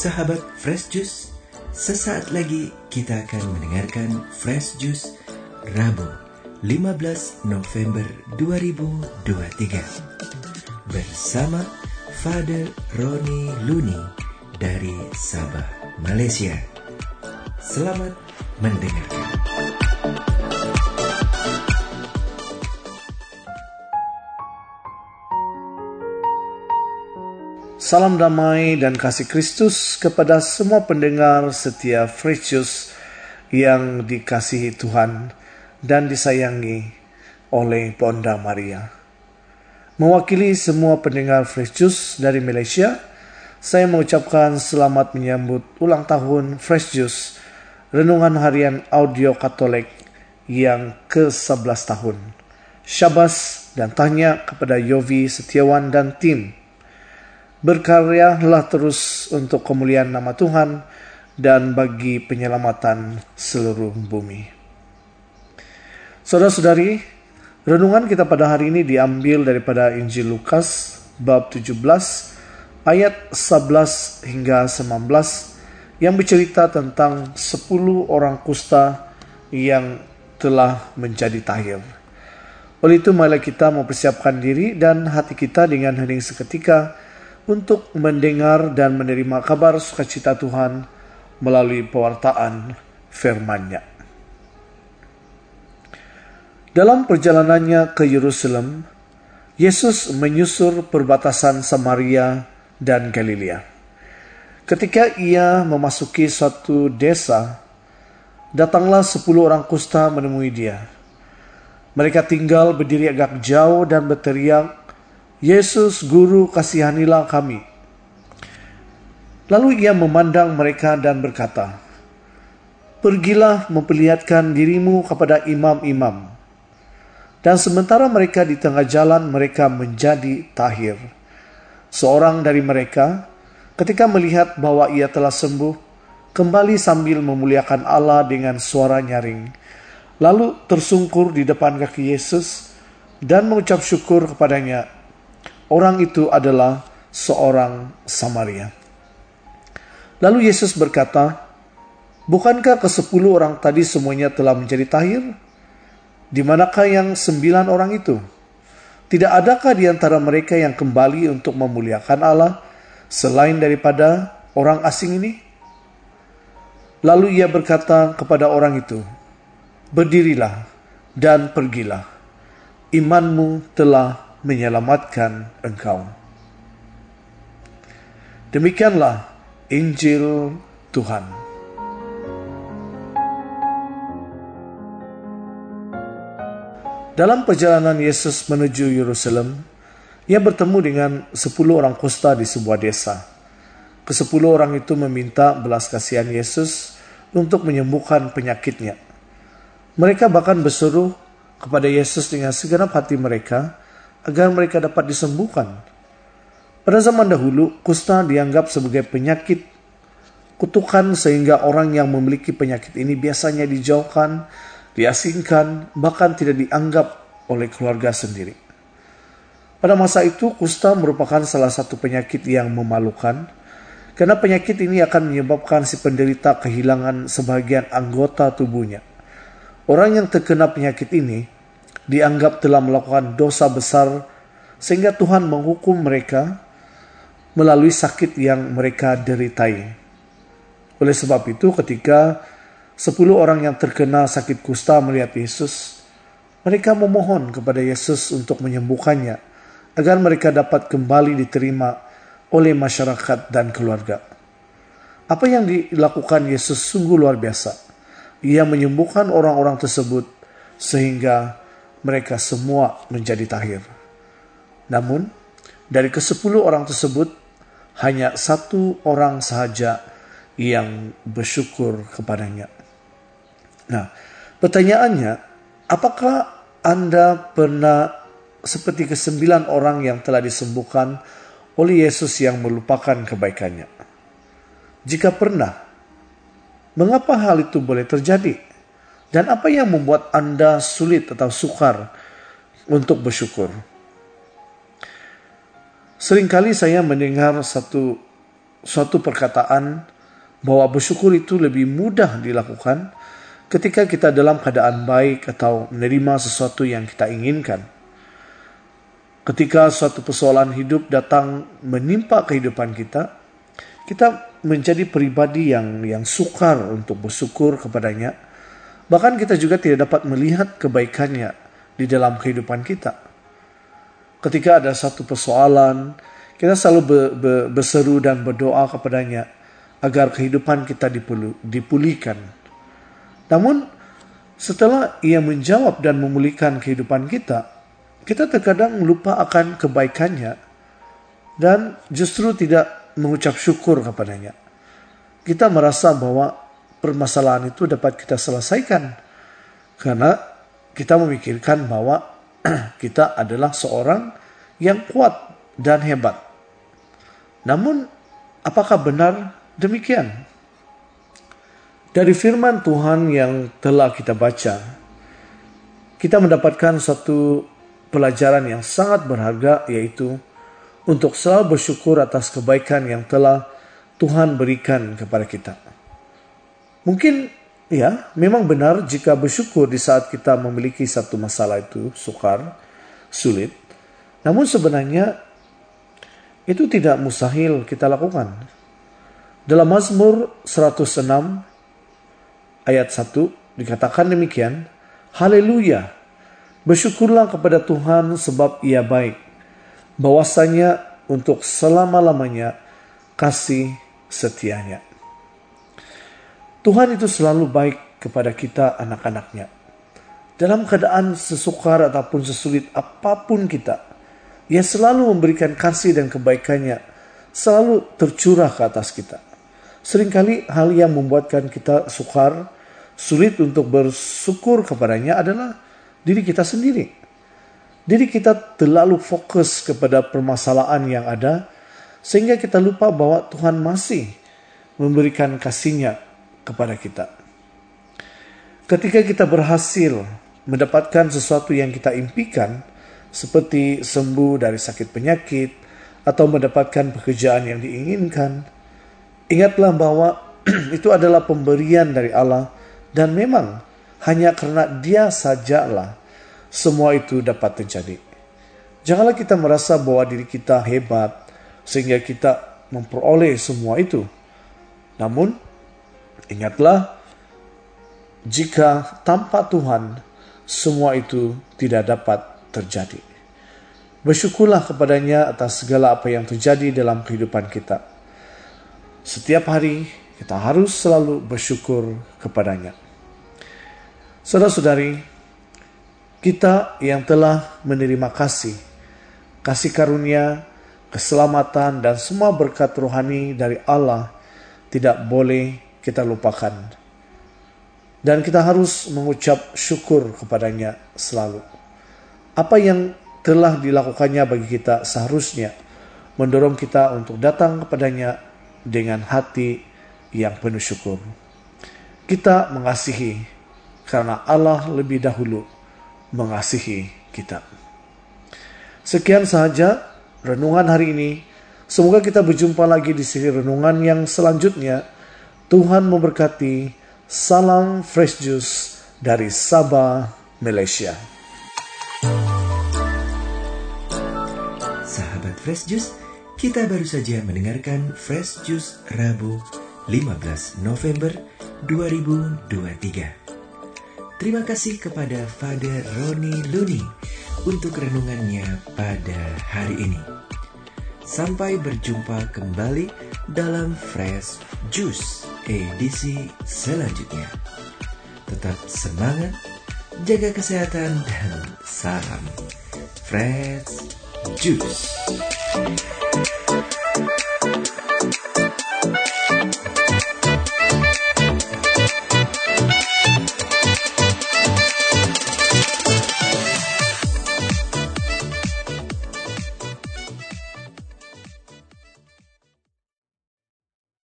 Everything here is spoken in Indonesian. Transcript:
Sahabat Fresh Juice, sesaat lagi kita akan mendengarkan Fresh Juice Rabu 15 November 2023 bersama Father Roni Luni dari Sabah, Malaysia. Selamat mendengarkan. Salam damai dan kasih Kristus kepada semua pendengar setia Frecius yang dikasihi Tuhan dan disayangi oleh Bonda Maria. Mewakili semua pendengar Frecius dari Malaysia, saya mengucapkan selamat menyambut ulang tahun Juice, renungan harian audio Katolik yang ke-11 tahun. Syabas dan tanya kepada Yovi Setiawan dan tim Berkaryalah terus untuk kemuliaan nama Tuhan dan bagi penyelamatan seluruh bumi. Saudara-saudari, renungan kita pada hari ini diambil daripada Injil Lukas bab 17 ayat 11 hingga 19 yang bercerita tentang 10 orang kusta yang telah menjadi tahir. Oleh itu, marilah kita mempersiapkan diri dan hati kita dengan hening seketika untuk mendengar dan menerima kabar sukacita Tuhan melalui pewartaan firman-Nya. Dalam perjalanannya ke Yerusalem, Yesus menyusur perbatasan Samaria dan Galilea. Ketika ia memasuki suatu desa, datanglah sepuluh orang kusta menemui dia. Mereka tinggal berdiri agak jauh dan berteriak, Yesus Guru kasihanilah kami. Lalu ia memandang mereka dan berkata, Pergilah memperlihatkan dirimu kepada imam-imam. Dan sementara mereka di tengah jalan, mereka menjadi tahir. Seorang dari mereka, ketika melihat bahwa ia telah sembuh, kembali sambil memuliakan Allah dengan suara nyaring. Lalu tersungkur di depan kaki Yesus dan mengucap syukur kepadanya Orang itu adalah seorang Samaria. Lalu Yesus berkata, Bukankah ke sepuluh orang tadi semuanya telah menjadi tahir? Di manakah yang sembilan orang itu? Tidak adakah di antara mereka yang kembali untuk memuliakan Allah selain daripada orang asing ini? Lalu ia berkata kepada orang itu, Berdirilah dan pergilah, imanmu telah menyelamatkan engkau. Demikianlah Injil Tuhan. Dalam perjalanan Yesus menuju Yerusalem, ia bertemu dengan sepuluh orang kusta di sebuah desa. Kesepuluh orang itu meminta belas kasihan Yesus untuk menyembuhkan penyakitnya. Mereka bahkan berseru kepada Yesus dengan segenap hati mereka agar mereka dapat disembuhkan. Pada zaman dahulu, kusta dianggap sebagai penyakit kutukan sehingga orang yang memiliki penyakit ini biasanya dijauhkan, diasingkan, bahkan tidak dianggap oleh keluarga sendiri. Pada masa itu, kusta merupakan salah satu penyakit yang memalukan, karena penyakit ini akan menyebabkan si penderita kehilangan sebagian anggota tubuhnya. Orang yang terkena penyakit ini dianggap telah melakukan dosa besar sehingga Tuhan menghukum mereka melalui sakit yang mereka deritai. Oleh sebab itu ketika sepuluh orang yang terkena sakit kusta melihat Yesus, mereka memohon kepada Yesus untuk menyembuhkannya agar mereka dapat kembali diterima oleh masyarakat dan keluarga. Apa yang dilakukan Yesus sungguh luar biasa. Ia menyembuhkan orang-orang tersebut sehingga mereka semua menjadi tahir. Namun, dari kesepuluh orang tersebut, hanya satu orang sahaja yang bersyukur kepadanya. Nah, pertanyaannya, apakah Anda pernah seperti kesembilan orang yang telah disembuhkan oleh Yesus yang melupakan kebaikannya? Jika pernah, mengapa hal itu boleh terjadi? Dan apa yang membuat Anda sulit atau sukar untuk bersyukur? Seringkali saya mendengar satu suatu perkataan bahwa bersyukur itu lebih mudah dilakukan ketika kita dalam keadaan baik atau menerima sesuatu yang kita inginkan. Ketika suatu persoalan hidup datang menimpa kehidupan kita, kita menjadi pribadi yang yang sukar untuk bersyukur kepadanya. Bahkan kita juga tidak dapat melihat kebaikannya di dalam kehidupan kita. Ketika ada satu persoalan, kita selalu be, be, berseru dan berdoa kepadanya agar kehidupan kita dipulihkan. Namun setelah ia menjawab dan memulihkan kehidupan kita, kita terkadang lupa akan kebaikannya dan justru tidak mengucap syukur kepadanya. Kita merasa bahwa permasalahan itu dapat kita selesaikan karena kita memikirkan bahwa kita adalah seorang yang kuat dan hebat. Namun, apakah benar demikian. Dari firman Tuhan yang telah kita baca, kita mendapatkan satu pelajaran yang sangat berharga yaitu untuk selalu bersyukur atas kebaikan yang telah Tuhan berikan kepada kita. Mungkin ya, memang benar jika bersyukur di saat kita memiliki satu masalah itu sukar, sulit. Namun sebenarnya itu tidak mustahil kita lakukan. Dalam Mazmur 106 ayat 1 dikatakan demikian, Haleluya, bersyukurlah kepada Tuhan sebab ia baik, bahwasanya untuk selama-lamanya kasih setianya. Tuhan itu selalu baik kepada kita anak-anaknya. Dalam keadaan sesukar ataupun sesulit apa pun kita, ia selalu memberikan kasih dan kebaikannya, selalu tercurah ke atas kita. Seringkali hal yang membuatkan kita sukar, sulit untuk bersyukur kepadanya adalah diri kita sendiri. Diri kita terlalu fokus kepada permasalahan yang ada, sehingga kita lupa bahwa Tuhan masih memberikan kasihnya kepada kita. Ketika kita berhasil mendapatkan sesuatu yang kita impikan, seperti sembuh dari sakit penyakit atau mendapatkan pekerjaan yang diinginkan, Ingatlah bahwa itu adalah pemberian dari Allah dan memang hanya karena dia sajalah semua itu dapat terjadi. Janganlah kita merasa bahwa diri kita hebat sehingga kita memperoleh semua itu. Namun, ingatlah jika tanpa Tuhan semua itu tidak dapat terjadi. Bersyukurlah kepadanya atas segala apa yang terjadi dalam kehidupan kita setiap hari kita harus selalu bersyukur kepadanya. Saudara-saudari, kita yang telah menerima kasih, kasih karunia, keselamatan, dan semua berkat rohani dari Allah tidak boleh kita lupakan. Dan kita harus mengucap syukur kepadanya selalu. Apa yang telah dilakukannya bagi kita seharusnya mendorong kita untuk datang kepadanya dengan hati yang penuh syukur. Kita mengasihi karena Allah lebih dahulu mengasihi kita. Sekian sahaja renungan hari ini. Semoga kita berjumpa lagi di sisi renungan yang selanjutnya. Tuhan memberkati. Salam Fresh Juice dari Sabah, Malaysia. Sahabat Fresh Juice, kita baru saja mendengarkan Fresh Juice Rabu 15 November 2023. Terima kasih kepada Father Roni Luni untuk renungannya pada hari ini. Sampai berjumpa kembali dalam Fresh Juice edisi selanjutnya. Tetap semangat, jaga kesehatan, dan salam Fresh Juice.